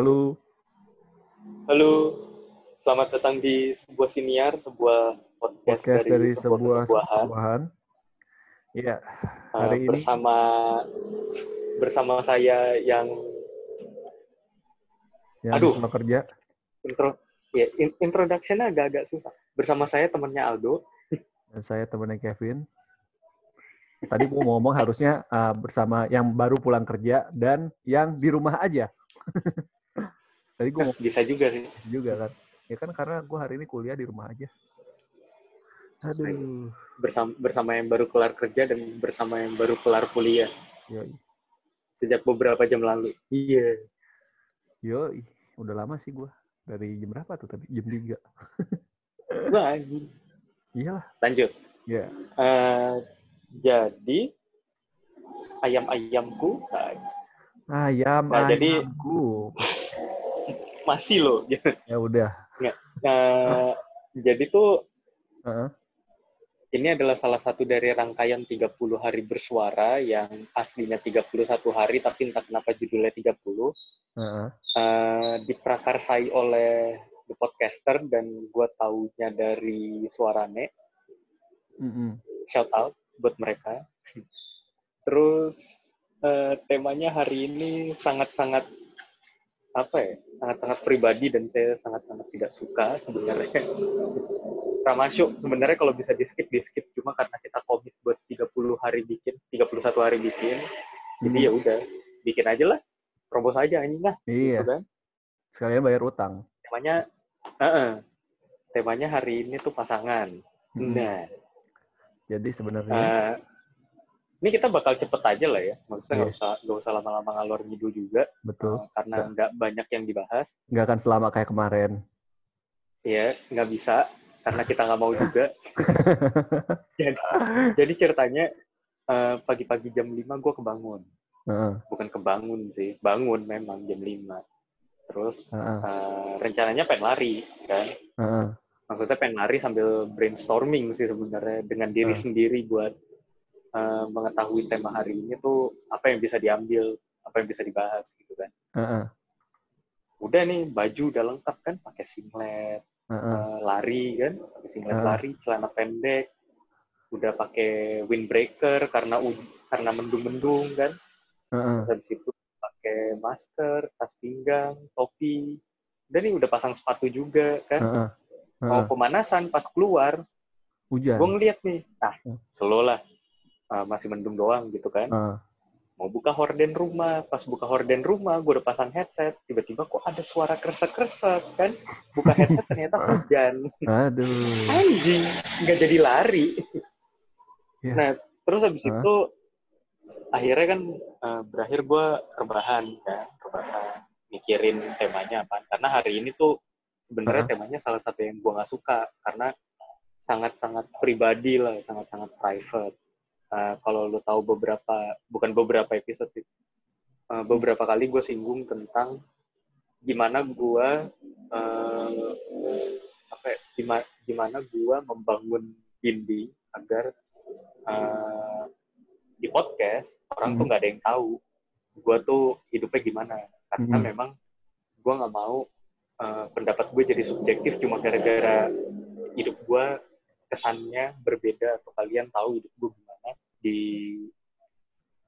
Halo. Halo, selamat datang di sebuah siniar, sebuah podcast, Podcast dari, sebuah sebuah kesebuahan. Iya, Uh, hari ini bersama bersama saya yang yang aduh. kerja. intro ya in- introduction-nya agak-agak susah. Bersama saya temannya Aldo. Dan saya temannya Kevin. Tadi gue mau ngomong harusnya uh, bersama yang baru pulang kerja dan yang di rumah aja. Tadi gue mau Bisa juga sih. juga kan. Ya kan karena gue hari ini kuliah di rumah aja. Aduh. Bersama bersama yang baru kelar kerja dan bersama yang baru kelar kuliah Yoi. sejak beberapa jam lalu. Iya. Yoi. Udah lama sih gue. Dari jam berapa tuh tadi? Jam 3. Wah, anjing. Iyalah. Lanjut. Ya. Eh, jadi ayam-ayamku Ayam, Nah, jadi- ayamku. Masih loh. Ya udah. Nah, jadi tuh Heeh. ini adalah salah satu dari rangkaian 30 hari bersuara yang aslinya 31 hari tapi entah kenapa judulnya 30 Heeh. eh, diprakarsai oleh The Podcaster dan gue taunya dari Suarane Mm-mm. shout out buat mereka terus eh, temanya hari ini sangat-sangat apa ya sangat-sangat pribadi dan saya sangat-sangat tidak suka sebenarnya Ramasyo sebenarnya kalau bisa di skip di skip cuma karena kita komit buat 30 hari bikin 31 hari bikin jadi Hmm. ya udah bikin aja lah terobos aja anjing lah Iya. gitu kan Sekalian bayar utang. temanya eh, eh. temanya hari ini tuh pasangan Mm-mm. nah Jadi sebenarnya Eh, ini kita bakal cepet aja lah ya, maksudnya nggak Iya. usah nggak usah lama-lama ngalor ngidul juga, betul eh, karena nggak banyak yang dibahas. nggak akan selama kayak kemarin. Ya, nggak bisa karena kita nggak mau juga. jadi, jadi ceritanya eh, pagi-pagi jam 5 gue kebangun, Heeh, bukan kebangun sih, bangun memang jam 5 Terus heeh, eh, rencananya pengen lari kan, heeh. maksudnya pengen lari sambil brainstorming sih sebenarnya dengan diri Hmm. sendiri buat uh, mengetahui tema hari ini tuh apa yang bisa diambil, apa yang bisa dibahas gitu kan. heeh, Udah nih baju udah lengkap kan, pakai singlet, heeh. uh, lari kan, pakai singlet Hmm. lari, celana pendek, udah pakai windbreaker karena karena mendung-mendung kan. Terus habis itu pakai masker, tas pinggang, topi. Dan nih udah pasang sepatu juga kan. Heeh, Mau heeh. pemanasan pas keluar, Hujan. gue ngeliat nih, nah slow lah, Uh, masih mendung doang gitu kan. Heeh. Mau buka horden rumah, pas buka horden rumah, gue udah pasang headset, tiba-tiba kok ada suara kresek-kresek kan. Buka headset ternyata hujan. Aduh. Anjing, nggak jadi lari. Ya. Nah, terus habis Hah? itu, akhirnya kan uh, berakhir gue rebahan kan, rebahan. Mikirin temanya apa. Karena hari ini tuh sebenarnya Hah? temanya salah satu yang gue nggak suka. Karena sangat-sangat pribadi lah, sangat-sangat private. Uh, kalau lo tahu beberapa, bukan beberapa episode sih, uh, beberapa kali gue singgung tentang gimana gue, uh, apa ya, gimana, gimana gue membangun dinding agar uh, di podcast orang tuh Hmm. nggak ada yang tahu gue tuh hidupnya gimana karena Hmm. memang gue nggak mau uh, pendapat gue jadi subjektif cuma gara-gara hidup gue kesannya berbeda atau kalian tahu hidup gue gimana di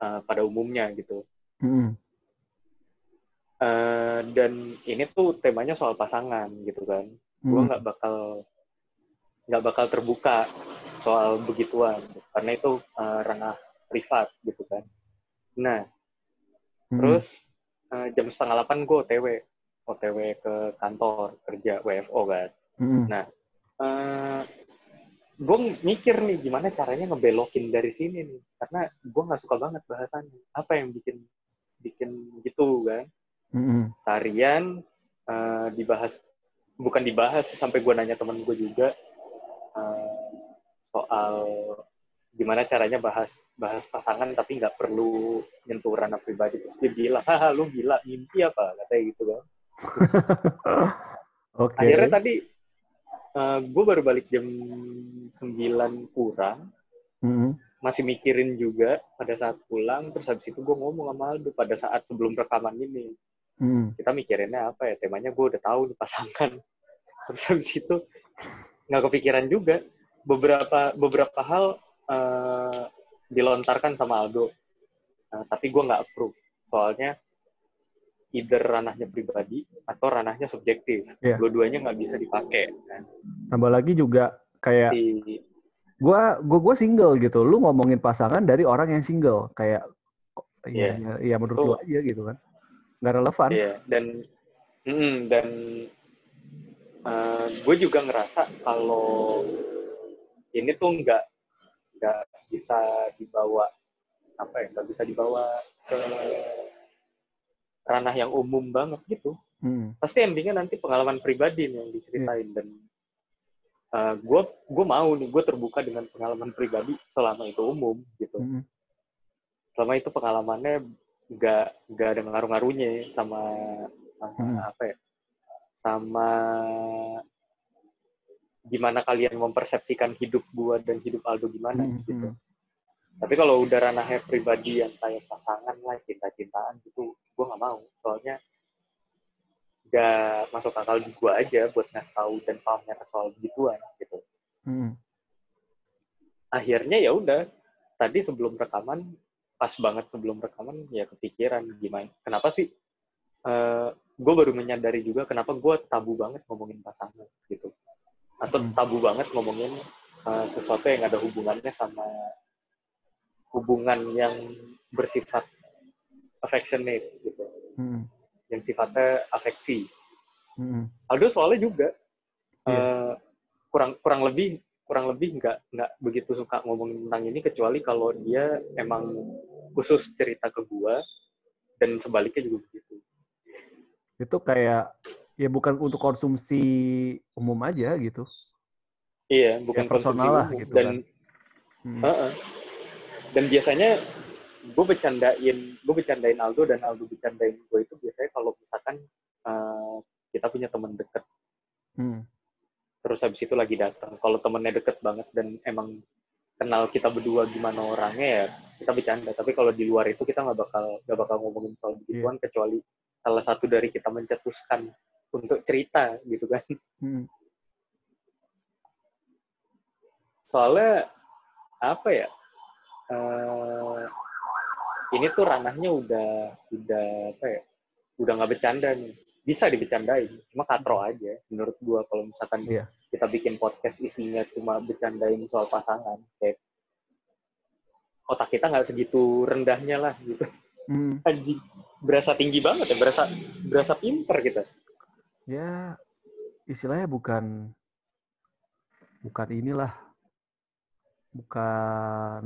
uh, pada umumnya gitu Mm-mm. Uh, dan ini tuh temanya soal pasangan gitu kan gue Mm. nggak bakal nggak bakal terbuka soal begituan karena itu uh, ranah privat gitu kan nah Mm. terus uh, jam setengah delapan gue otw otw ke kantor kerja WFO kan Mm-mm. nah uh, gue mikir nih gimana caranya ngebelokin dari sini nih? Karena gue nggak suka banget bahasannya. Apa yang bikin bikin gitu kan? Seharian eh, dibahas bukan dibahas sampai gue nanya temen gue juga eh, soal gimana caranya bahas bahas pasangan tapi nggak perlu nyentuh ranah pribadi. Terus dia bilang haha lu gila mimpi apa? Katanya gitu kan. Oke. akhirnya tadi gue baru balik jam 9 kurang Mm-mm. masih mikirin juga pada saat pulang terus habis itu gue ngomong sama Aldo pada saat sebelum rekaman ini Hmm. kita mikirinnya apa ya temanya gue udah tahu nih pasangan terus habis itu nggak kepikiran juga beberapa beberapa hal eh, dilontarkan sama Aldo Eh, tapi gue nggak approve soalnya either ranahnya pribadi atau ranahnya subjektif Iya. dua-duanya nggak bisa dipakai kan. Tambah lagi juga kayak Si- gua gua gua single gitu. Lu ngomongin pasangan dari orang yang single kayak Iya. ya, ya menurut lu aja gitu kan. Nggak relevan. Iya, dan mm, dan gue juga ngerasa kalau ini tuh nggak nggak bisa dibawa apa ya nggak bisa dibawa ke ranah yang umum banget gitu. Hmm. Pasti endingnya nanti pengalaman pribadi nih yang diceritain dan gue gue mau nih gue terbuka dengan pengalaman pribadi selama itu umum gitu. Hmm. Selama itu pengalamannya nggak nggak ada ngaruh-ngaruhnya sama sama Hmm. apa ya sama gimana kalian mempersepsikan hidup gua dan hidup Aldo gimana Hmm. gitu. Tapi kalau udah ranahnya pribadi yang kayak pasangan lah, cinta-cintaan gitu, gua nggak mau. Soalnya nggak masuk akal di gua aja buat ngasih tahu dan pamer soal begituan gitu. Hmm. Akhirnya ya udah, tadi sebelum rekaman, pas banget sebelum rekaman ya kepikiran gimana, kenapa sih gue baru menyadari juga kenapa gue tabu banget ngomongin pasangan gitu atau Hmm. tabu banget ngomongin uh, sesuatu yang ada hubungannya sama hubungan yang bersifat affectionate gitu Hmm. Yang sifatnya afeksi Hmm. Aldo soalnya juga Iya. uh, kurang kurang lebih kurang lebih nggak nggak begitu suka ngomongin tentang ini kecuali kalau dia emang khusus cerita ke gua dan sebaliknya juga begitu Itu kayak ya bukan untuk konsumsi umum aja gitu. iya bukan personal konsumsi lah gitu dan kan. Hmm. Heeh. Dan biasanya gue bercandain, gue bercandain Aldo dan Aldo bercandain gue itu biasanya kalau misalkan eh, kita punya teman deket, Hmm. terus habis itu lagi datang. Kalau temennya deket banget dan emang kenal kita berdua gimana orangnya ya kita bercanda. Tapi kalau di luar itu kita nggak bakal nggak bakal ngomongin soal begituan kecuali salah satu dari kita mencetuskan untuk cerita gitu kan. Hmm. soalnya apa ya eh ini tuh ranahnya udah udah apa ya udah nggak bercanda nih bisa dibecandain cuma katro aja menurut gua kalau misalkan Iya. kita bikin podcast isinya cuma bercandain soal pasangan kayak otak kita nggak segitu rendahnya lah gitu Hmm. anjing berasa tinggi banget ya berasa berasa pinter gitu Ya istilahnya bukan bukan inilah bukan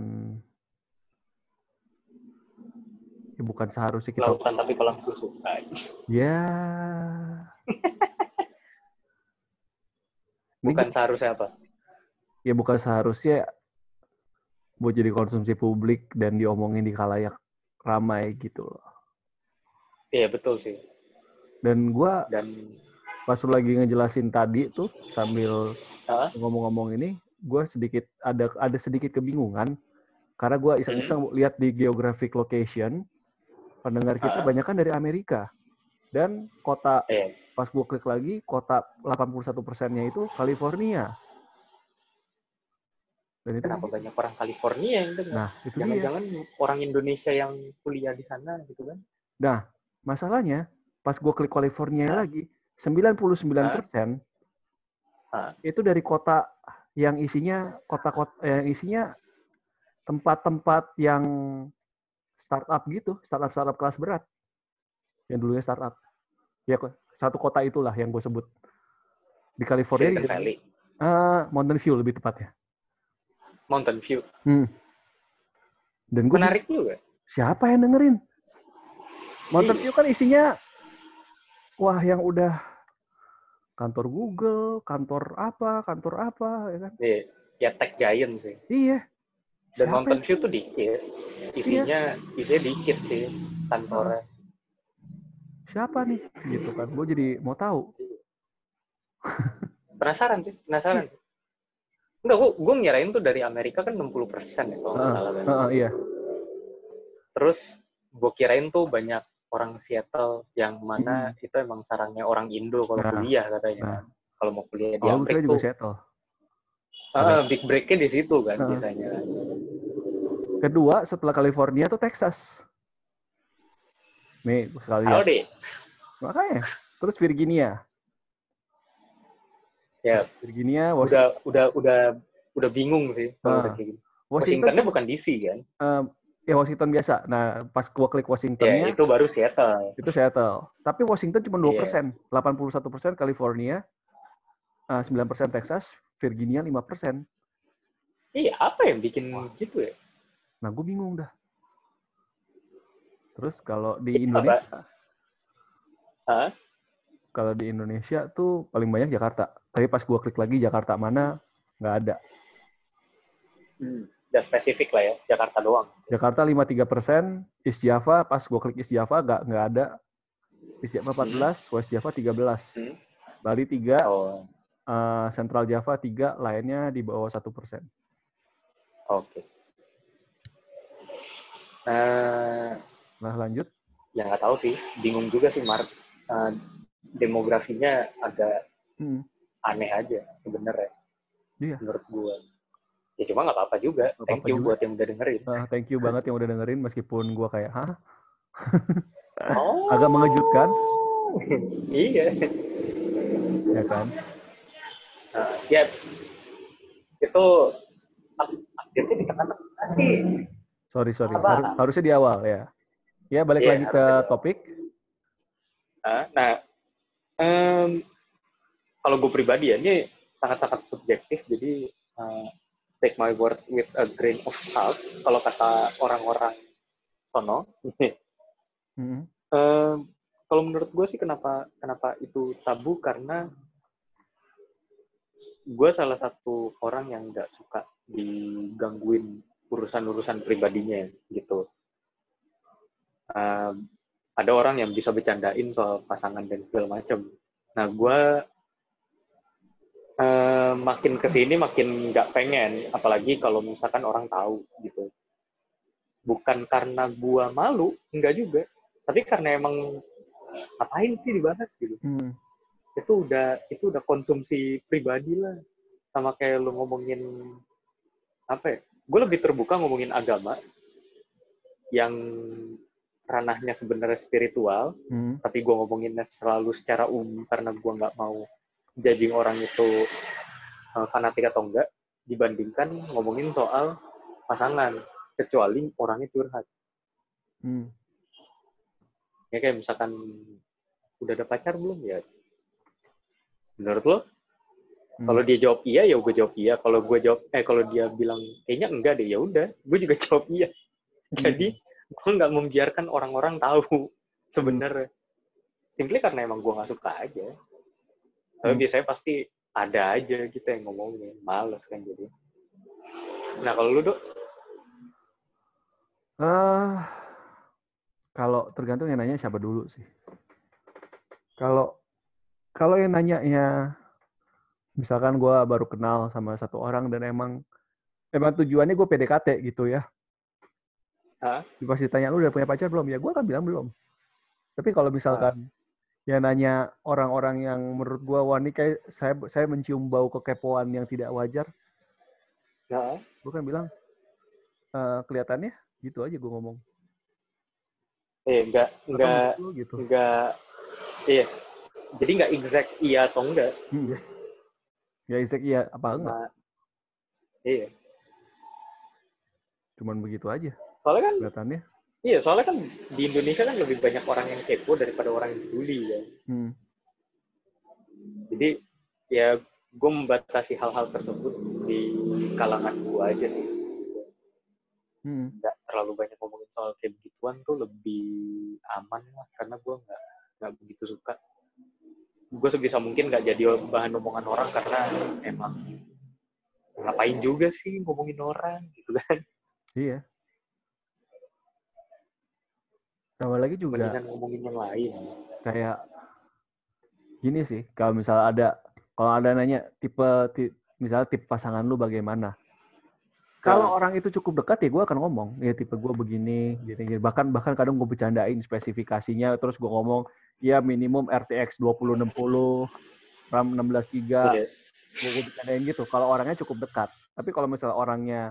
ya bukan seharusnya kita lautan tapi kolam susu. Ya. Ini bukan seharusnya apa? Ya bukan seharusnya buat jadi konsumsi publik dan diomongin di kalayak ramai gitu loh. iya betul sih. Dan gua dan pas lu lagi ngejelasin tadi tuh sambil ngomong-ngomong ini, gua sedikit ada ada sedikit kebingungan. Karena gua iseng-iseng lihat di geographic location pendengar kita Ah. banyak kan dari Amerika dan kota eh pas gua klik lagi kota 81 persennya itu California. Dan itu kenapa banyak orang California yang dengar nah itu dia. jangan-jangan orang Indonesia yang kuliah di sana gitu kan Masalahnya pas gua klik California Ah. lagi 99 persen Ah. itu dari kota yang isinya kota-kota yang isinya tempat-tempat yang startup gitu, startup-startup kelas berat. Yang dulunya startup. Ya satu kota itulah yang gue sebut di California. Silicon. Valley Eh, Mountain View lebih tepatnya. Mountain View Hmm. Dan gue menarik juga siapa yang dengerin? Mountain Iya. View kan isinya wah yang udah kantor Google, kantor apa, kantor apa, ya kan? Iya, ya tech giant sih Iya. dan Siapa Mountain yang- View tuh dikit isinya isinya dikit sih kantornya siapa nih gitu kan gue jadi mau tahu penasaran sih penasaran Enggak, gua, gua ngirain tuh dari Amerika kan 60% ya kalau nggak salah kan. Heeh, iya Terus gua kirain tuh banyak orang Seattle yang mana Hmm. itu emang sarangnya orang Indo kalau Nah, kuliah katanya. nah. Kalau mau kuliah di Oh, gue Amerika juga tuh Seattle. ah, big break-nya di situ kan Nah. biasanya. Kedua, setelah California tuh Texas. Nih, sekali Halo deh. Makanya. Terus Virginia. Ya, Virginia, Washington. udah udah udah udah bingung sih gini. Washington Washingtonnya bukan DC kan? eh, ya Washington biasa. Nah, pas gua klik Ya, Washingtonnya, itu baru Seattle. itu Seattle. Tapi Washington cuma 2 Iya. persen. 81 persen California, eh, 9 persen Texas, Virginia 5 persen. Iya, apa yang bikin Wah. gitu ya? Nah, gue bingung dah. Terus kalau di Indonesia, Hah? kalau di Indonesia tuh paling banyak Jakarta. Tapi pas gua klik lagi Jakarta mana, nggak ada. Hmm. Udah spesifik lah ya, Jakarta doang. Jakarta 53 persen, East Java pas gua klik East Java nggak nggak ada. East Java 14, West Java 13, Hmm. Bali 3, Oh, eh, Central Java 3, lainnya di bawah 1 persen. oke. Eh, Nah lanjut, ya nggak tahu sih, bingung juga sih Mar. Eh, demografinya agak Hmm, aneh aja sebenarnya. Iya. Menurut gua. Ya cuma nggak apa-apa juga. Nggak Thank apa-apa you juga. buat yang udah dengerin. eh, thank you banget yang udah dengerin meskipun gua kayak hah Oh. agak mengejutkan, iya. ya kan? Nah, ya itu up- update-nya di tengah-tengah sih. Sorry sorry. Har- harusnya di awal ya. Ya balik Iya, lagi ke topik. Nah, nah em, kalau gue pribadi ya, ini sangat-sangat subjektif, jadi eh, take my word with a grain of salt, kalau kata orang-orang sono. Hmm, Em, kalau menurut gue sih kenapa kenapa itu tabu karena gue salah satu orang yang nggak suka digangguin urusan-urusan pribadinya gitu. Em, ada orang yang bisa bercandain soal pasangan dan segala macam. Nah gue eh, makin ke sini makin nggak pengen, apalagi kalau misalkan orang tahu gitu. Bukan karena gue malu, enggak juga tapi karena emang ngapain sih dibahas gitu hmm, itu udah itu udah konsumsi pribadi lah sama kayak lu ngomongin apa ya gue lebih terbuka ngomongin agama yang ranahnya sebenarnya spiritual hmm, tapi gue ngomonginnya selalu secara umum karena gue nggak mau judging orang itu uh, fanatik atau enggak dibandingkan ngomongin soal pasangan kecuali orangnya curhat. Hmm. ya kayak misalkan udah ada pacar belum? Ya. Menurut lo Hmm. kalau dia jawab iya ya gue jawab iya. Kalau gue jawab eh kalau dia bilang kayaknya enggak deh ya udah gue juga jawab iya. Jadi gue nggak membiarkan orang-orang tahu sebenarnya. Simply karena emang gue nggak suka aja. Tapi Hmm. biasanya pasti ada aja gitu yang ngomongin males kan jadi. Nah kalau lu dok? Eh, kalau tergantung yang nanya siapa dulu sih. Kalau kalau yang nanya ya, misalkan gue baru kenal sama satu orang dan emang emang tujuannya gue PDKT gitu ya. Hah? Pas ditanya lu udah punya pacar belum? Ya gue akan bilang belum. Tapi kalau misalkan yang nanya orang-orang yang menurut gue wah ini kayak saya saya mencium bau kekepoan yang tidak wajar, nah, gue kan bilang "Eh, kelihatannya gitu aja gue ngomong. eh enggak enggak gitu. enggak iya jadi enggak exact iya atau enggak Hmm. Ya Isaac iya apa enggak? Nah, iya Cuman begitu aja soalnya kan kelihatannya. iya soalnya kan di Indonesia kan lebih banyak orang yang kepo daripada orang yang peduli ya Hmm. jadi ya gue membatasi hal-hal tersebut di kalangan gue aja sih Hmm. nggak terlalu banyak ngomongin soal kayak begituan tuh lebih aman lah karena gue nggak nggak begitu suka gue sebisa mungkin nggak jadi bahan omongan orang karena emang ngapain juga sih ngomongin orang gitu kan Iya. Tambah lagi juga mendingan ngomongin yang lain kayak gini sih. Kalau misal ada kalau ada nanya tipe, ti- misalnya tipe pasangan lu bagaimana? kalau orang itu cukup dekat ya gue akan ngomong ya tipe gue begini gini, gini. bahkan bahkan kadang gue bercandain spesifikasinya terus gue ngomong ya minimum RTX 2060 RAM 16 GB gue gue bercandain gitu. Kalau orangnya cukup dekat. Tapi kalau misalnya orangnya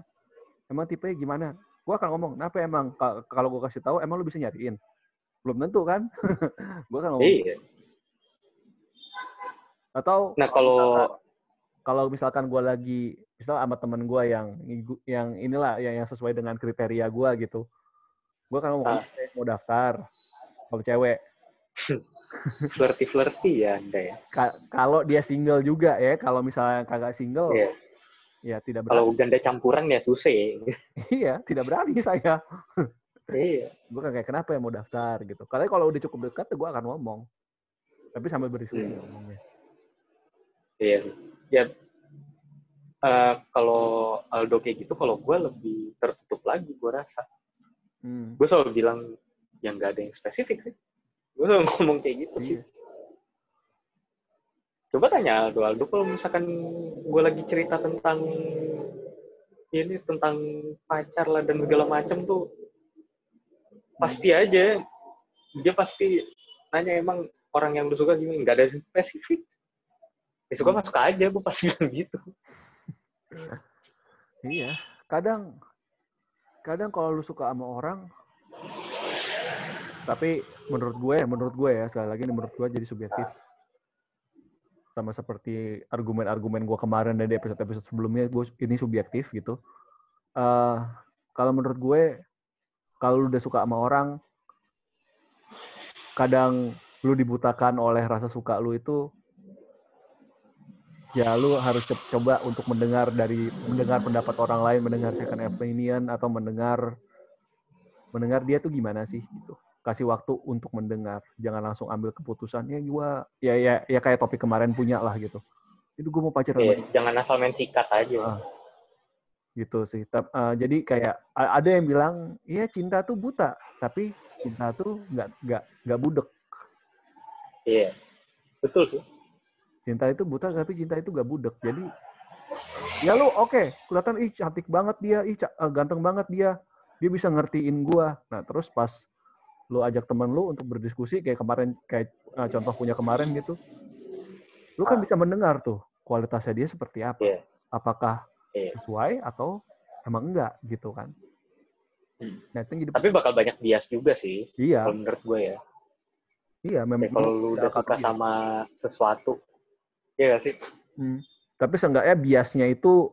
emang tipenya gimana? Gue akan ngomong kenapa emang? Ka- kalau gue kasih tahu emang lu bisa nyariin? Belum tentu kan? Gue akan ngomong. Iya. atau Nah kalau kalau misalkan gue lagi misal sama temen gue yang yang inilah yang, yang sesuai dengan kriteria gue gitu gue kan ngomong Ah. "Eh, mau daftar? Kalau cewek flirty flirty ya anda ya. Ka- kalau dia single juga ya kalau misalnya kagak single Iya. ya tidak Kalau berani ganda campuran ya susah. iya tidak berani saya Iya. gue kayak kenapa ya mau daftar gitu kalau kalau udah cukup dekat gue akan ngomong tapi sambil berdiskusi Hmm. ngomongnya Iya. Ya. eh, kalau Aldo kayak gitu, kalau gue lebih tertutup lagi, gue rasa. hmm. Gue selalu bilang yang nggak ada yang spesifik sih. Gue selalu ngomong kayak gitu sih. iya. Coba tanya Aldo, Aldo kalau misalkan gue lagi cerita tentang ini tentang pacar lah dan segala macam tuh pasti aja. Dia pasti nanya emang orang yang lu suka gimana? Nggak ada spesifik. Ya suka masuk aja gue pasti bilang gitu. Iya, kadang kadang kalau lu suka sama orang tapi menurut gue, menurut gue ya, sekali lagi ini menurut gue jadi subjektif. Sama seperti argumen-argumen gue kemarin dan di episode-episode sebelumnya, gue ini subjektif gitu. Eh, kalau menurut gue, kalau lu udah suka sama orang, kadang lu dibutakan oleh rasa suka lu itu ya lu harus co- coba untuk mendengar dari mendengar pendapat orang lain, mendengar second opinion atau mendengar mendengar dia tuh gimana sih gitu. Kasih waktu untuk mendengar, jangan langsung ambil keputusan ya gua ya ya ya kayak topik kemarin punya lah gitu. Itu gue mau pacaran Iya, jangan asal main sikat aja Ah. gitu sih. Tap- eh, jadi kayak ada yang bilang, iya cinta tuh buta, tapi cinta tuh nggak nggak nggak budek. iya betul sih Cinta itu buta, tapi cinta itu gak budek. Jadi ya lu oke, kelihatan ih cantik banget dia, ih eh, ganteng banget dia, dia bisa ngertiin gua. Nah terus pas lu ajak temen lu untuk berdiskusi kayak kemarin kayak eh, contoh punya kemarin gitu, lu kan Ah. bisa mendengar tuh kualitasnya dia seperti apa, Iya. apakah Iya. sesuai atau emang enggak gitu kan. Hmm. Nah itu jadi tapi bakal banyak bias juga sih iya kalau menurut gue ya iya memang kalau lu udah suka iya. sama sesuatu Iya gak sih Hmm. Tapi seenggaknya biasnya itu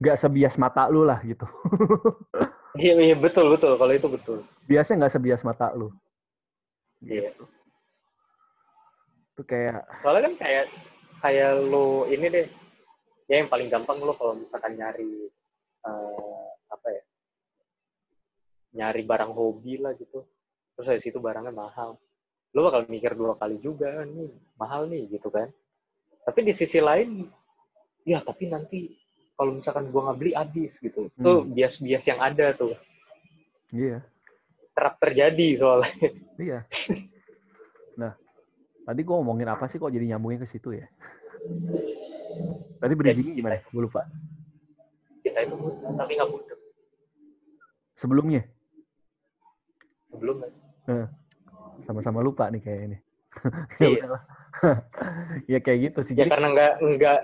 nggak sebias mata lu lah gitu. iya iya betul betul kalau itu betul Biasanya nggak sebias mata lu. Iya. Gitu. Itu kayak soalnya kan kayak kayak lu ini deh ya yang paling gampang lu kalau misalkan nyari eh, apa ya nyari barang hobi lah gitu terus dari situ barangnya mahal lu bakal mikir dua kali juga "Ah, nih mahal nih gitu kan tapi di sisi lain ya tapi nanti kalau misalkan gua nggak beli habis gitu tuh Hmm. bias-bias yang ada tuh iya, kerap terjadi soalnya iya. Nah, tadi gua ngomongin apa sih kok jadi nyambungnya ke situ ya? Tadi bridgingnya gimana? Gue lupa. kita itu tapi nggak butuh Sebelumnya sebelumnya sama-sama lupa nih kayak ini. ya Iya. ya kayak gitu sih. ya Jadi karena nggak nggak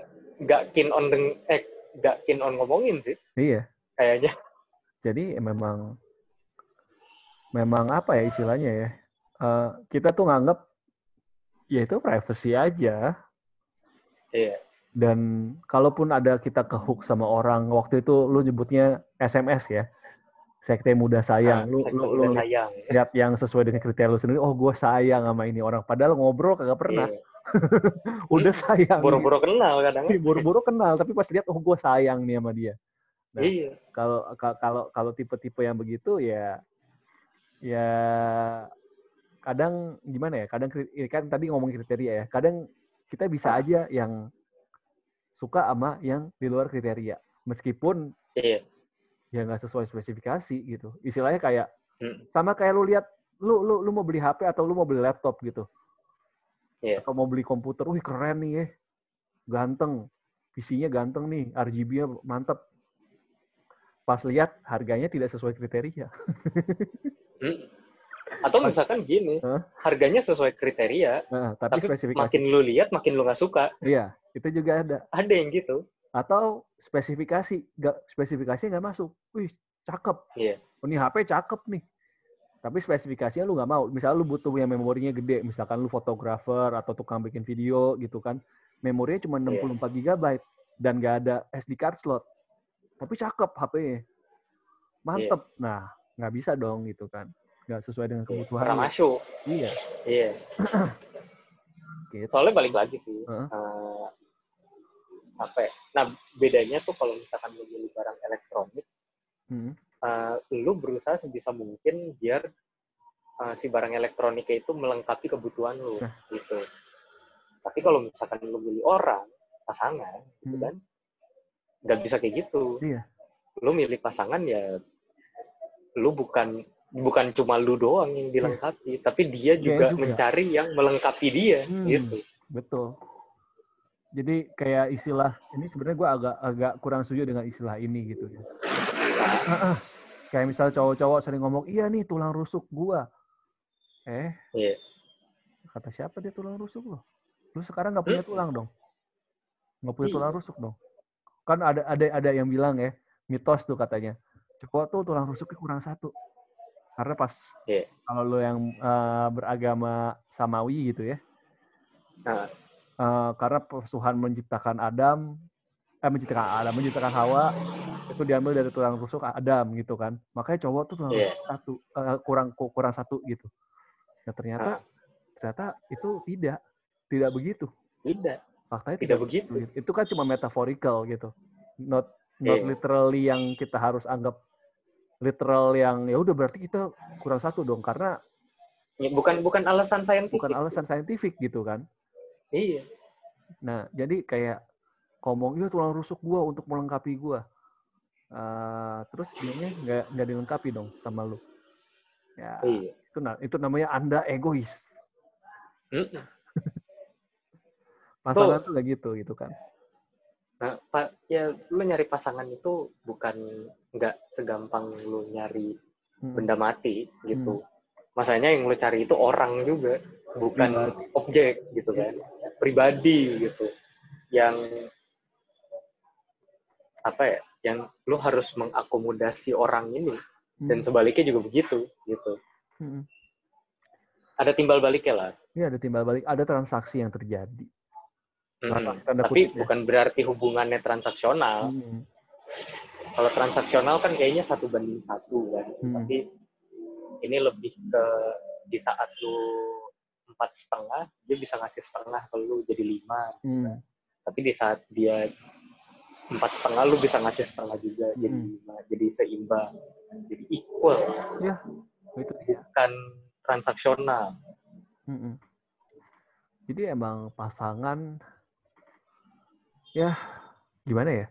nggak keen on deng eh nggak keen on ngomongin sih iya. kayaknya Jadi ya memang memang apa ya istilahnya ya? eh, kita tuh nganggap ya itu privacy aja. iya Dan kalaupun ada kita ke hook sama orang, waktu itu lu nyebutnya SMS ya, sekte muda sayang. Nah, lu, lu, lu sayang lihat yang sesuai dengan kriteria lu sendiri, oh gue sayang sama ini orang. Padahal ngobrol kagak pernah, Iya. udah sayang. boro-boro kenal kadang Nih, Buru-buru kenal, tapi pas lihat, oh gue sayang nih sama dia. Nah, iya Kalau ka- kalau kalau tipe-tipe yang begitu ya, ya kadang gimana ya? Kadang kri- kan tadi ngomong kriteria ya. Kadang kita bisa Ah. aja yang suka sama yang di luar kriteria. Meskipun iya ya nggak sesuai spesifikasi gitu. Istilahnya kayak Hmm. sama kayak lu lihat lu lu lu mau beli HP atau lu mau beli laptop gitu. Iya. Atau mau beli komputer, wih keren nih ya. Ganteng. PC-nya ganteng nih, RGB-nya mantep. pas lihat harganya tidak sesuai kriteria. Hmm. Atau misalkan gini, Hah? harganya sesuai kriteria, Nah, tapi, tapi spesifikasi. makin lu lihat makin lu nggak suka. Iya, itu juga ada. Ada yang gitu. Atau spesifikasi, nggak spesifikasi nggak masuk. Wih, cakep. Iya. Oh, ini HP cakep nih. Tapi spesifikasinya lu nggak mau. Misalnya lu butuh yang memorinya gede, misalkan lu fotografer atau tukang bikin video gitu kan. Memorinya cuma Iya. 64 GB dan nggak ada SD card slot. Tapi cakep HP-nya. Mantep. Nah, nggak bisa dong gitu kan. Nggak sesuai dengan kebutuhan. Pernah lu. masuk. Iya. Iya. Gitu. Soalnya balik lagi sih. Heeh. eh, apa ya? Nah, bedanya tuh kalau misalkan lu beli barang elektronik, Hmm. eh, lu berusaha sebisa mungkin biar eh, si barang elektroniknya itu melengkapi kebutuhan lu Nah. gitu. Tapi kalau misalkan lu beli orang, pasangan, gitu Hmm. kan, nggak bisa kayak gitu. Iya. Lu milih pasangan ya, lu bukan bukan cuma lu doang yang dilengkapi, tapi dia Dia juga, juga. mencari yang melengkapi dia, Hmm. gitu. Betul. Jadi kayak istilah ini sebenarnya gue agak agak kurang setuju dengan istilah ini gitu ya. Kayak misal cowok-cowok sering ngomong, iya nih tulang rusuk gua. Eh, Iya. kata siapa dia tulang rusuk loh? Lu sekarang nggak punya Hmm. tulang dong? Nggak punya Iya. tulang rusuk dong? Kan ada ada ada yang bilang ya, mitos tuh katanya. Cowok tuh tulang rusuknya kurang satu. Karena pas Iya. kalau lu yang eh, beragama samawi gitu ya, Nah, Eh, karena Tuhan menciptakan Adam, eh menciptakan Adam, menciptakan Hawa itu diambil dari tulang rusuk Adam gitu kan. Makanya cowok tuh tulang rusuk satu eh, kurang ku- kurang satu gitu. Nah ternyata Ah. ternyata itu tidak tidak begitu. tidak, Faktanya tidak begitu. begitu. Itu kan cuma metaphorical gitu. Not not Iya. literally yang kita harus anggap literal yang ya udah berarti kita kurang satu dong karena Ya, bukan bukan alasan saintifik. bukan alasan saintifik gitu kan. Iya. Nah, jadi kayak ngomong, iya tulang rusuk gua untuk melengkapi gua. Eh, terus dianya nggak nggak dilengkapi dong sama lu. Ya, Iya. itu itu namanya anda egois. Mm-mm. Pasangan tuh nggak gitu gitu kan. Nah, Pak, ya lu nyari pasangan itu bukan nggak segampang lu nyari Hmm. benda mati gitu. Masanya yang lu cari itu orang juga, bukan objek gitu kan. Pribadi gitu. Yang apa ya? Yang lu harus mengakomodasi orang ini Hmm. dan sebaliknya juga begitu gitu. Hmm. Ada timbal baliknya lah. Iya ada timbal balik, ada transaksi yang terjadi. Mm. Tanda- tanda Tapi kutip ya. bukan berarti hubungannya transaksional. Hmm. Kalau transaksional kan kayaknya satu banding satu kan. Hmm. Tapi ini lebih ke di saat lu empat setengah, dia bisa ngasih setengah ke lu jadi lima. Hmm. Tapi di saat dia empat setengah, lu bisa ngasih setengah juga jadi Hmm. lima. Jadi seimbang, jadi equal, Itu dia. bukan transaksional. Mm-mm. Jadi emang pasangan ya gimana ya?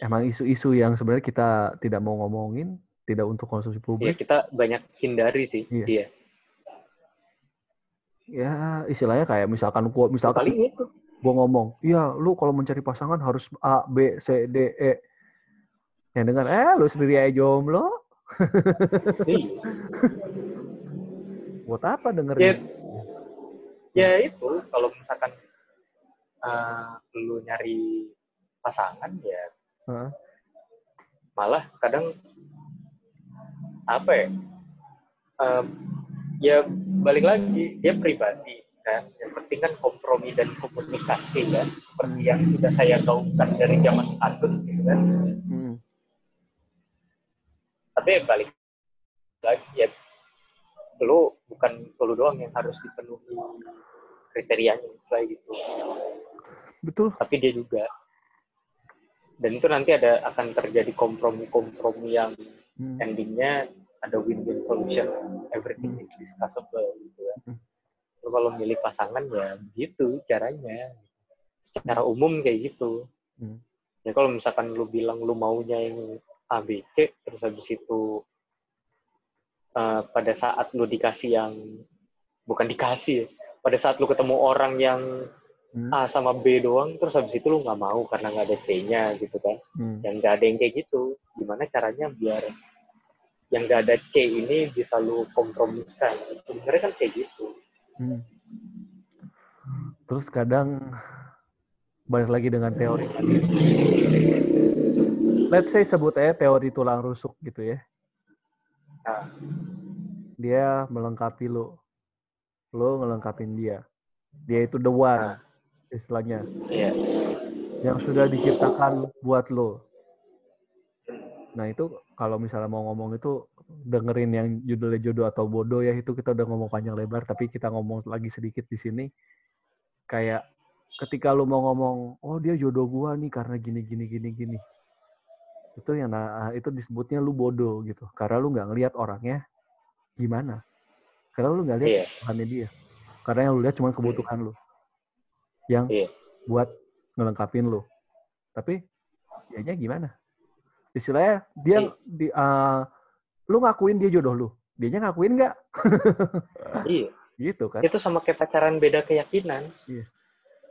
Emang isu-isu yang sebenarnya kita tidak mau ngomongin, tidak untuk konsumsi Ya publik. kita banyak hindari sih. Iya. Iya. Ya istilahnya kayak misalkan gua misalkan Paling itu. gua ngomong, "Iya, lu kalau mencari pasangan harus A, B, C, D, E." Yang dengar, "Eh, lu sendiri aja jomblo." Iya. Buat apa Ya, dengerin? ya itu kalau misalkan uh, lu nyari pasangan ya Hah? malah kadang apa ya um, ya balik lagi dia pribadi kan yang penting kan kompromi dan komunikasi kan seperti yang sudah saya gaungkan dari zaman adult gitu kan Hmm. tapi ya balik lagi ya lu bukan lu doang yang harus dipenuhi kriterianya misalnya gitu Betul. tapi dia juga dan itu nanti ada akan terjadi kompromi-kompromi yang Hmm. endingnya ada win-win solution everything is discussable gitu kan Hmm. Lu kalau milih pasangan ya begitu caranya secara umum kayak gitu Hmm. ya kalau misalkan lu bilang lu maunya yang ABC terus habis itu eh, pada saat lu dikasih yang bukan dikasih ya, pada saat lu ketemu orang yang Hmm. A sama B doang terus habis itu lu nggak mau karena nggak ada C-nya gitu kan Hmm. yang nggak ada yang kayak gitu gimana caranya biar yang gak ada C ini bisa lu kompromikan. Sebenarnya kan kayak gitu. Hmm. Terus kadang balik lagi dengan teori tadi. Let's say sebut aja teori tulang rusuk gitu ya. Nah, Dia melengkapi lo. Lo ngelengkapin dia. Dia itu the one, Nah. istilahnya. iya. Yang sudah diciptakan buat lo. Nah itu kalau misalnya mau ngomong itu dengerin yang judulnya jodoh atau bodoh ya itu kita udah ngomong panjang lebar tapi kita ngomong lagi sedikit di sini. Kayak ketika lu mau ngomong oh dia jodoh gua nih karena gini gini gini gini. Itu yang nah, itu disebutnya lu bodoh gitu. Karena lu nggak ngelihat orangnya gimana. Karena lu nggak lihat Iya. kebutuhannya dia. Karena yang lu lihat cuma kebutuhan lu. Yang Iya. buat ngelengkapin lu. Tapi dianya gimana istilahnya dia Iya. di, uh, lu ngakuin dia jodoh lu dianya ngakuin nggak Iya. gitu kan Itu sama kayak pacaran beda keyakinan.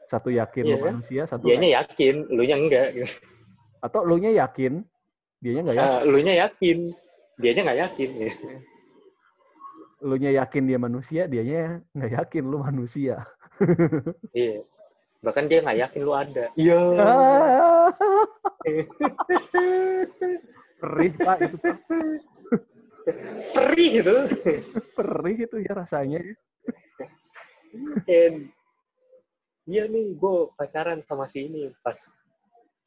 satu yakin Iya lu kan? manusia satu Dianya yakin, lu nya enggak. gitu. atau lu nya yakin dianya nggak yakin Nah, lu nya yakin, dianya nggak yakin. gitu. lu nya yakin dia manusia dianya nggak yakin lu manusia Iya. Bahkan dia nggak yakin lu ada. Iya. Ah, perih pak itu Pak. Perih gitu. perih itu ya rasanya ya. And, iya nih, gue pacaran sama si ini. Pas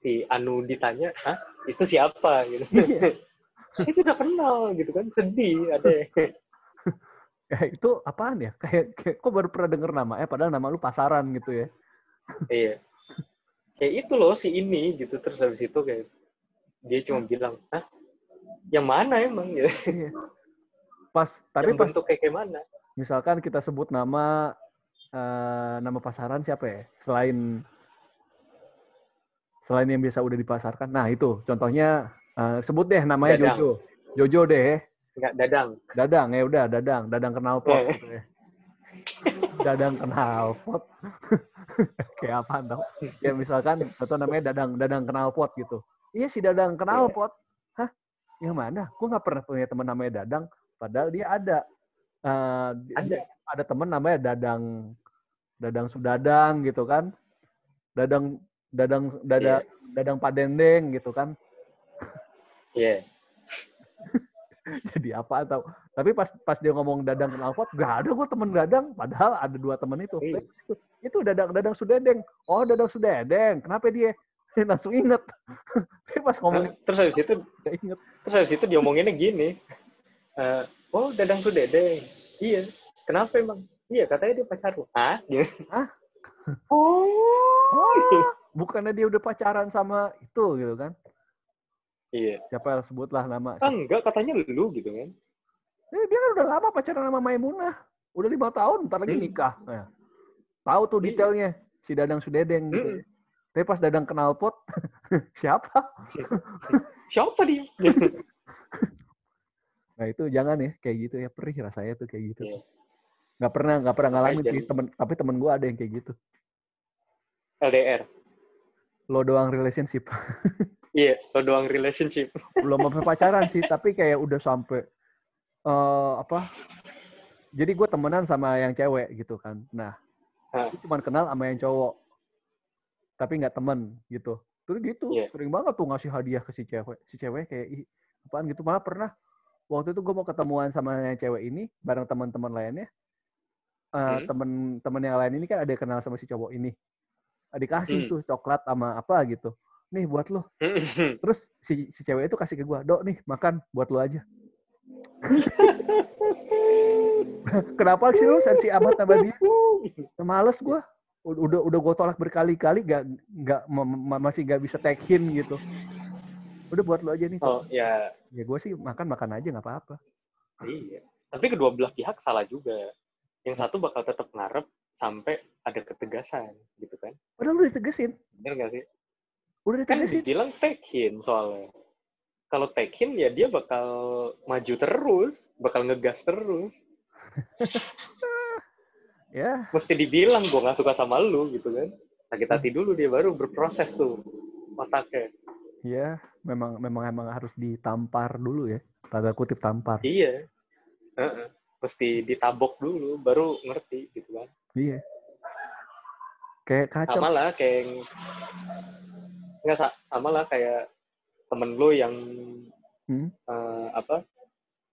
si Anu ditanya, Hah? Itu siapa? Gitu. Iya. Saya sudah kenal gitu kan. Sedih ada. ya itu apaan ya kayak, kayak kok baru pernah denger nama eh padahal nama lu pasaran gitu ya Iya. Kayak itu loh si ini gitu. Terus habis itu kayak dia cuma bilang, Hah? Yang mana emang? Gitu. Iya. pas tapi Yang pas bentuk kayak kayak mana? misalkan kita sebut nama eh, nama pasaran siapa ya selain selain yang biasa udah dipasarkan nah itu contohnya eh, sebut deh namanya Dadang. Jojo Jojo deh Enggak, dadang. Dadang ya udah Dadang Dadang kenal pot Eh. gitu ya. Dadang kenal pot. Kayak apa dong ya misalkan atau namanya Dadang Dadang kenal pot gitu. Iya si Dadang kenal Iya. pot. Hah? Yang mana? Gue nggak pernah punya teman namanya Dadang. Padahal dia ada. Di- Ada. ada temen namanya Dadang Dadang Sudadang gitu kan. Dadang Dadang Dada Dadang Padendeng gitu kan. Iya. jadi apa atau tapi pas pas dia ngomong dadang kenal pot gak ada gue temen dadang padahal ada dua temen itu Iya. Tapi itu, itu dadang dadang sudedeng oh dadang sudedeng kenapa dia langsung inget tapi pas ngomong Nah, terus habis itu gak inget terus habis itu diomonginnya gini. Eh, oh, dadang tuh dedeng. Iya. Kenapa emang? Iya, katanya dia pacar lu. Hah? Gitu. Hah? Oh. Bukannya dia udah pacaran sama itu gitu kan Iya. siapa yang sebutlah nama Ah, enggak, katanya lu gitu kan. Eh, dia kan udah lama pacaran sama Maimunah udah lima tahun ntar lagi Hmm. nikah nah, tahu tuh Iya. detailnya si dadang sudedeng gitu Hmm. tapi pas dadang kenal pot siapa Siapa dia? Nah itu jangan ya kayak gitu ya perih rasanya tuh kayak gitu. Iya. Nggak pernah nggak pernah ngalamin sih temen tapi temen gue ada yang kayak gitu. LDR. Lo doang relationship Iya, lo doang relationship. belum sampai pacaran sih tapi kayak udah sampai eh apa? Jadi gue temenan sama yang cewek gitu kan. Nah, gue cuma kenal sama yang cowok tapi nggak temen gitu. Terus gitu Iya. sering banget tuh ngasih hadiah ke si cewek. Si cewek kayak ih apaan gitu malah pernah waktu itu gue mau ketemuan sama yang cewek ini bareng teman-teman lainnya. Eh, Hmm. temen-temen yang lain ini kan ada yang kenal sama si cowok ini. Dikasih Hmm. tuh coklat sama apa gitu. Nih buat lo. Terus si si cewek itu kasih ke gua, "Dok, nih makan buat lo aja." Kenapa sih lu sensi amat sama dia? Males gua. Udah udah gua tolak berkali-kali gak nggak ma- ma- masih gak bisa take hint gitu. Udah buat lo aja nih. oh, ya, Ya gue sih makan-makan aja nggak apa-apa. iya. Tapi kedua belah pihak salah juga. Yang satu bakal tetap ngarep sampai ada ketegasan, gitu kan. Padahal udah ditegesin. Bener nggak sih? Udah Kan dibilang take him soalnya. Kalau take him ya dia bakal maju terus, bakal ngegas terus. Ya, Mesti dibilang gue nggak suka sama lu gitu kan. Sakit hati dulu dia baru berproses tuh otaknya. ya memang memang emang harus ditampar dulu ya tanda kutip tampar iya uh-uh. mesti ditabok dulu baru ngerti gitu kan iya kayak kacau sama lah kayak nggak sama lah kayak temen lu yang hmm? uh, apa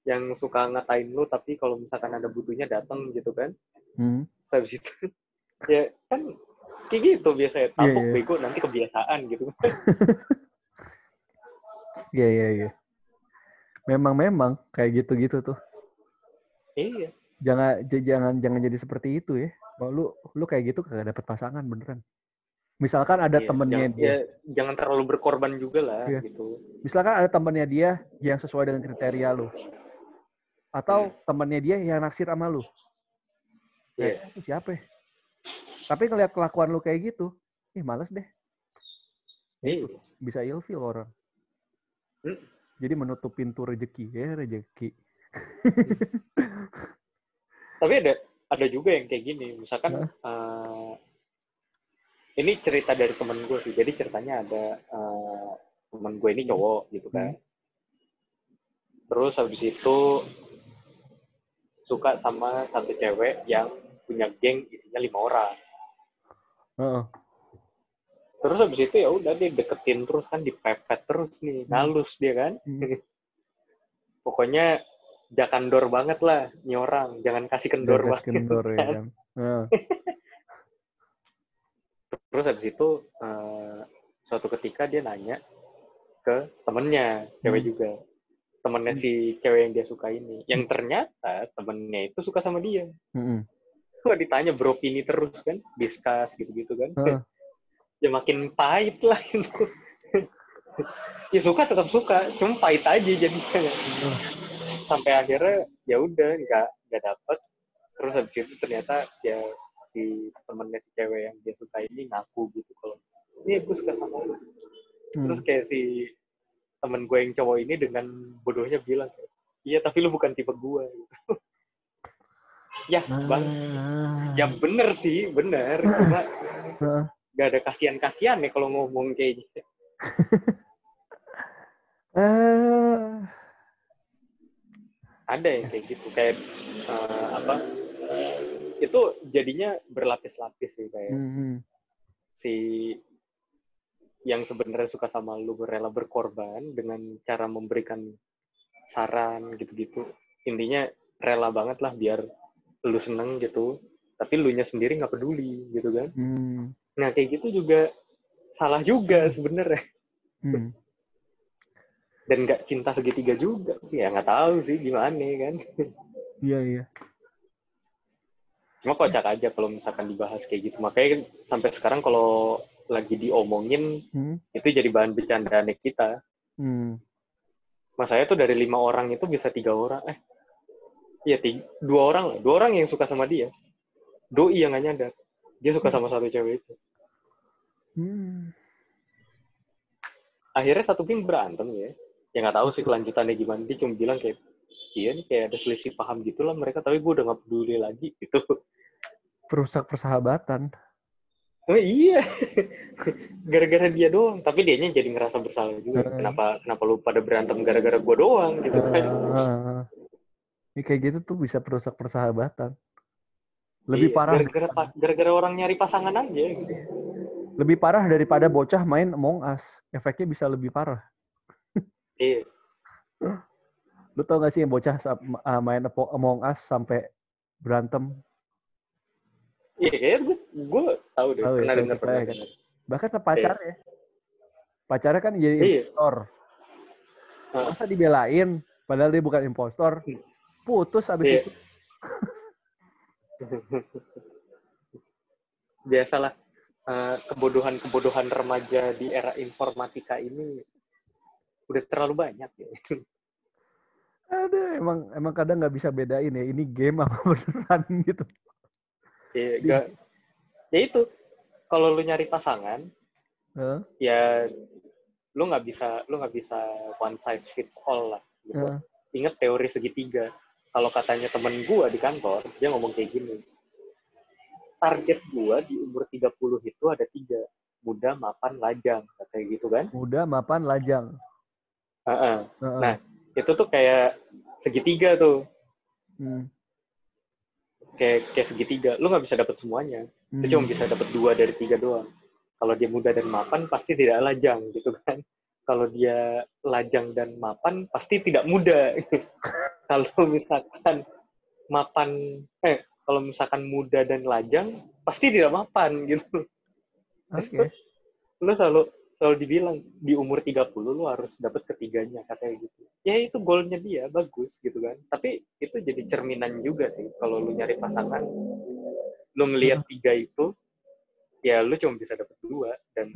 yang suka ngatain lu tapi kalau misalkan ada butuhnya datang gitu kan hmm. habis itu ya kan kayak gitu biasanya tabok yeah, yeah. bego nanti kebiasaan gitu Iya iya iya. Memang memang kayak gitu-gitu tuh. Iya. Jangan jangan jangan jadi seperti itu ya. Kalau lu lu kayak gitu kagak dapet pasangan beneran. Misalkan ada iya, temennya jangan, dia. Ya, jangan terlalu berkorban juga lah iya. gitu. Misalkan ada temennya dia yang sesuai dengan kriteria lu. Atau hmm. temennya dia yang naksir sama lu. Iya. Yeah. Eh, siapa ya? Tapi ngeliat kelakuan lu kayak gitu, ih males deh. Iya. Bisa ilfil orang. Hmm. Jadi menutup pintu rezeki ya rezeki. Tapi ada ada juga yang kayak gini, misalkan uh, ini cerita dari temen gue sih. Jadi ceritanya ada uh, temen gue ini cowok gitu kan. Hmm. Terus habis itu suka sama satu cewek yang punya geng isinya lima orang. Uh terus habis itu ya udah dia deketin terus kan dipepet terus nih hmm. ngalus dia kan hmm. pokoknya jangan kendor banget lah nih orang jangan kasih kendor banget kendor, ya kan? uh. Terus habis itu uh, suatu ketika dia nanya ke temennya cewek hmm. juga. Temennya hmm. si cewek yang dia suka ini. Yang ternyata temennya itu suka sama dia. Hmm. Wah ditanya bro ini terus kan? Diskus gitu-gitu kan. Uh ya makin pahit lah itu. Ya suka tetap suka cuma pahit aja jadi sampai akhirnya ya udah nggak nggak dapet. Terus habis itu ternyata ya si temennya si cewek yang dia suka ini ngaku gitu kalau ini aku suka sama lu hmm. terus kayak si temen gue yang cowok ini dengan bodohnya bilang iya tapi lu bukan tipe gue gitu. ya bang ah. ya bener sih bener cuma gak ada kasihan-kasihan nih kalau ngomong kayak gitu. uh... Ada yang kayak gitu, kayak uh, apa? Itu jadinya berlapis-lapis sih kayak mm -hmm. si yang sebenarnya suka sama lu rela berkorban dengan cara memberikan saran gitu-gitu. Intinya rela banget lah biar lu seneng gitu, tapi lu nya sendiri nggak peduli gitu kan. Mm. Nah kayak gitu juga salah juga sebenarnya. Hmm. Dan nggak cinta segitiga juga. Ya nggak tahu sih gimana kan. Iya iya. Cuma kocak aja kalau misalkan dibahas kayak gitu. Makanya sampai sekarang kalau lagi diomongin hmm. itu jadi bahan bercandaan kita. Hmm. Mas saya tuh dari lima orang itu bisa tiga orang. Eh, iya tiga, dua orang lah. Dua orang yang suka sama dia. Doi yang gak nyadar. Dia suka sama satu cewek itu. Hmm. Akhirnya satu geng berantem ya. Ya nggak tahu sih kelanjutannya gimana. Dia cuma bilang kayak, iya nih kayak ada selisih paham gitu lah mereka. Tapi gue udah gak peduli lagi gitu. Perusak persahabatan. Oh iya. gara-gara dia doang. Tapi dianya jadi ngerasa bersalah juga. Uh, kenapa kenapa lu pada berantem gara-gara gue doang gitu kan. Uh, ini kayak gitu tuh bisa perusak persahabatan. Lebih iya, parah. Gara-gara orang nyari pasangan aja gitu lebih parah daripada bocah main Among Us. Efeknya bisa lebih parah. Iya. Lu tau gak sih yang bocah uh, main Among Us sampai berantem? Iya, kayaknya gue, gue tahu deh. Tau pernah ya, dengar, pernah kan. Bahkan sama pacarnya. Iya. Pacarnya kan jadi iya. impostor. Masa dibelain, padahal dia bukan impostor. Putus abis iya. itu. Biasalah Eh, kebodohan-kebodohan remaja di era informatika ini udah terlalu banyak ya. Ada emang emang kadang nggak bisa bedain ya ini game apa beneran gitu. Ya, gak, ya itu kalau lu nyari pasangan, huh? ya lu nggak bisa lu nggak bisa one size fits all lah. Gitu. Huh? Ingat teori segitiga. Kalau katanya temen gua di kantor, dia ngomong kayak gini target gua di umur 30 itu ada tiga. muda, mapan, lajang, kayak gitu kan? Muda, mapan, lajang. Heeh. Heeh. Nah. Itu tuh kayak segitiga tuh, Hmm. kayak kayak segitiga. Lu nggak bisa dapat semuanya. Lu Hmm. cuma bisa dapat dua dari tiga doang. Kalau dia muda dan mapan pasti tidak lajang gitu kan. Kalau dia lajang dan mapan pasti tidak muda. kalau misalkan mapan eh kalau misalkan muda dan lajang pasti tidak mapan gitu. Oke. Lu selalu selalu dibilang di umur 30 lu harus dapat ketiganya katanya gitu. Ya itu goalnya dia bagus gitu kan. Tapi itu jadi cerminan juga sih kalau lu nyari pasangan. Lu ngelihat tiga itu ya lu cuma bisa dapat dua dan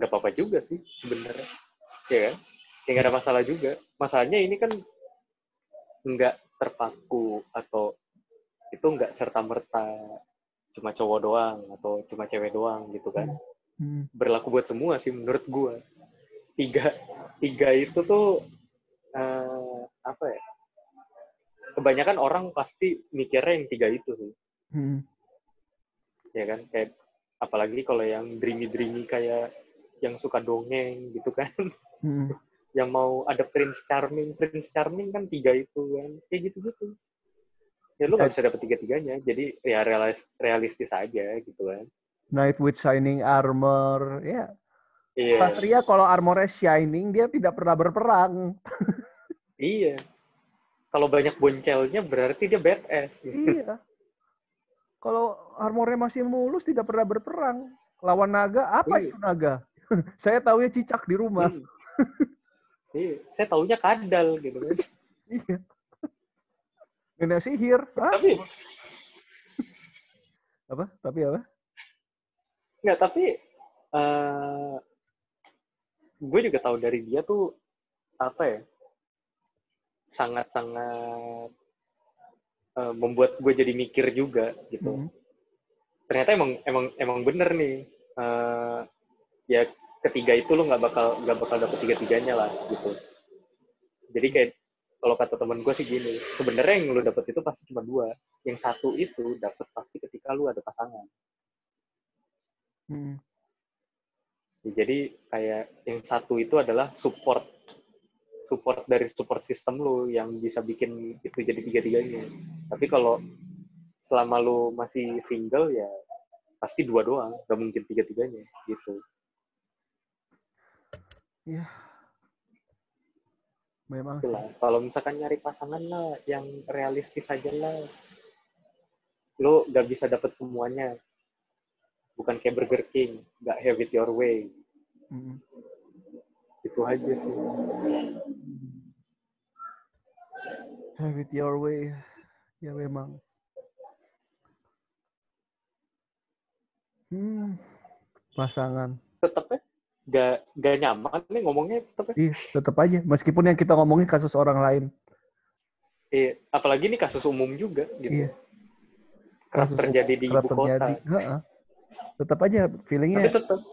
nggak apa-apa juga sih sebenarnya. Ya kan? Ya nggak ada masalah juga. Masalahnya ini kan nggak terpaku atau itu nggak serta merta cuma cowok doang atau cuma cewek doang gitu kan Hmm. berlaku buat semua sih menurut gua. Tiga tiga itu tuh eh, apa ya? Kebanyakan orang pasti mikirnya yang tiga itu sih. Hmm. ya kan? Kayak apalagi kalau yang dreamy dreamy kayak yang suka dongeng gitu kan. Hmm. yang mau ada prince charming. Prince charming kan tiga itu kan. Kayak gitu gitu ya lu nggak bisa dapet tiga tiganya jadi ya realis realistis aja gitu kan Knight with shining armor. Ya. iya Satria kalau armornya shining, dia tidak pernah berperang. iya kalau banyak boncelnya berarti dia badass iya. Kalau armornya masih mulus, tidak pernah berperang. Lawan naga, apa Iya. itu naga? Saya tahunya cicak di rumah. Iya saya taunya kadal gitu kan Iya. Nenek sihir. Hah? tapi Apa? Tapi apa? Nggak tapi eh gue juga tahu dari dia tuh apa ya sangat-sangat eh, membuat gue jadi mikir juga gitu. Hmm. ternyata emang emang emang bener nih eh, ya ketiga itu lo nggak bakal nggak bakal dapet tiga tiganya lah gitu. Jadi kayak kalau kata temen gue sih gini sebenarnya yang lo dapet itu pasti cuma dua yang satu itu dapet pasti ketika lu ada pasangan Hmm. Jadi kayak yang satu itu adalah support support dari support system lu yang bisa bikin itu jadi tiga tiganya tapi kalau selama lu masih single ya pasti dua doang gak mungkin tiga tiganya gitu Ya. Memang sih. kalau misalkan nyari pasangan lah yang realistis aja lah lu gak bisa dapet semuanya bukan kayak Burger King gak have it your way Hmm. itu aja sih Have it your way. Ya memang. Hmm. Pasangan. tetep ya gak, gak nyaman nih ngomongnya tetep ya Iya, tetap aja. Meskipun yang kita ngomongin kasus orang lain. Iya, apalagi ini kasus umum juga gitu. Iya. Kasus terjadi di ibu kota. terjadi. Heeh. Tetap aja Tapi feelingnya tetap,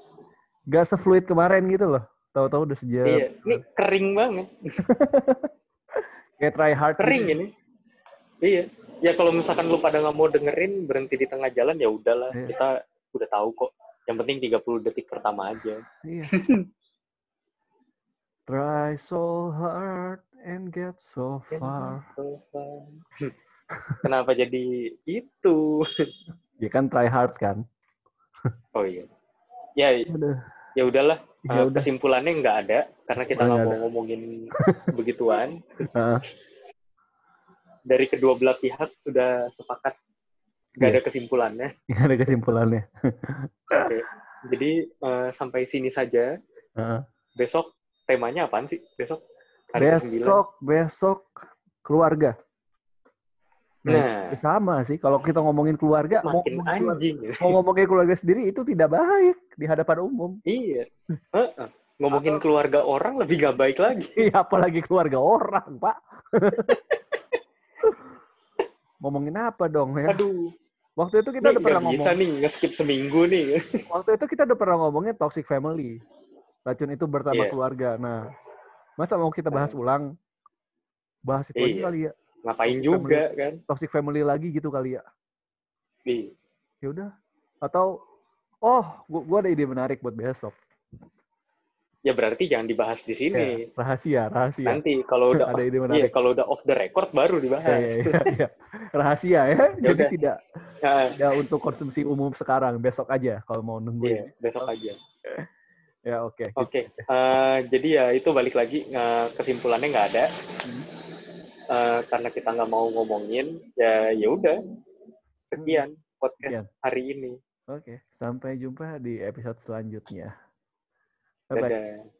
gak sefluid kemarin gitu loh. Tahu-tahu udah sejam. iya. Ini kering banget. Kayak try hard. Kering gitu. ini. Iya. Ya kalau misalkan lu pada nggak mau dengerin, berhenti di tengah jalan, ya udahlah. Iya. Kita udah tahu kok. Yang penting 30 detik pertama aja. Iya. try so hard and get so far. So far. Kenapa jadi itu? Ya kan try hard kan. Oh iya. Ya, Udah. ya udahlah. Ya Eh, udah. kesimpulannya nggak ada karena kita nggak mau ngomongin begituan. Dari kedua belah pihak sudah sepakat nggak Iya. ada kesimpulannya. Nggak ada kesimpulannya. Oke. Jadi eh, sampai sini saja. Heeh. Besok temanya apaan sih? Besok hari ke-9. Besok, besok keluarga. Nah, Ya sama sih. Kalau kita ngomongin keluarga, mau ngomongin keluarga, anjing. mau ngomongin keluarga sendiri itu tidak baik di hadapan umum. iya. Ngomongin keluarga orang lebih gak baik lagi. Iya, apalagi keluarga orang, Pak. ngomongin apa dong ya? Aduh, Waktu itu kita ini udah pernah nggak bisa ngomong. nih nge-skip seminggu nih. Waktu itu kita udah pernah ngomongin toxic family. Racun itu bertambah Iya. keluarga. Nah, masa mau kita bahas ulang? Bahas itu aja Iya. kali ya. Ngapain Toxic juga kan? Toxic family lagi gitu kali ya. Nih, Ya udah. Atau Oh, gua, gua ada ide menarik buat besok. Ya berarti jangan dibahas di sini. Ya, rahasia, rahasia. Nanti kalau udah ada ide iya, menarik. kalau udah off the record baru Ya, dibahas. ya, ya, ya. Rahasia ya. Jadi udah. tidak Nah, tidak untuk konsumsi umum sekarang, besok aja kalau mau iya, nungguin. besok aja. Ya, oke. Oke, eh, jadi ya itu balik lagi eh, kesimpulannya nggak ada Hmm. Eh, karena kita nggak mau ngomongin ya ya udah sekian podcast Sekian. hari ini. Oke, sampai jumpa di episode selanjutnya. Bye bye. Dadah.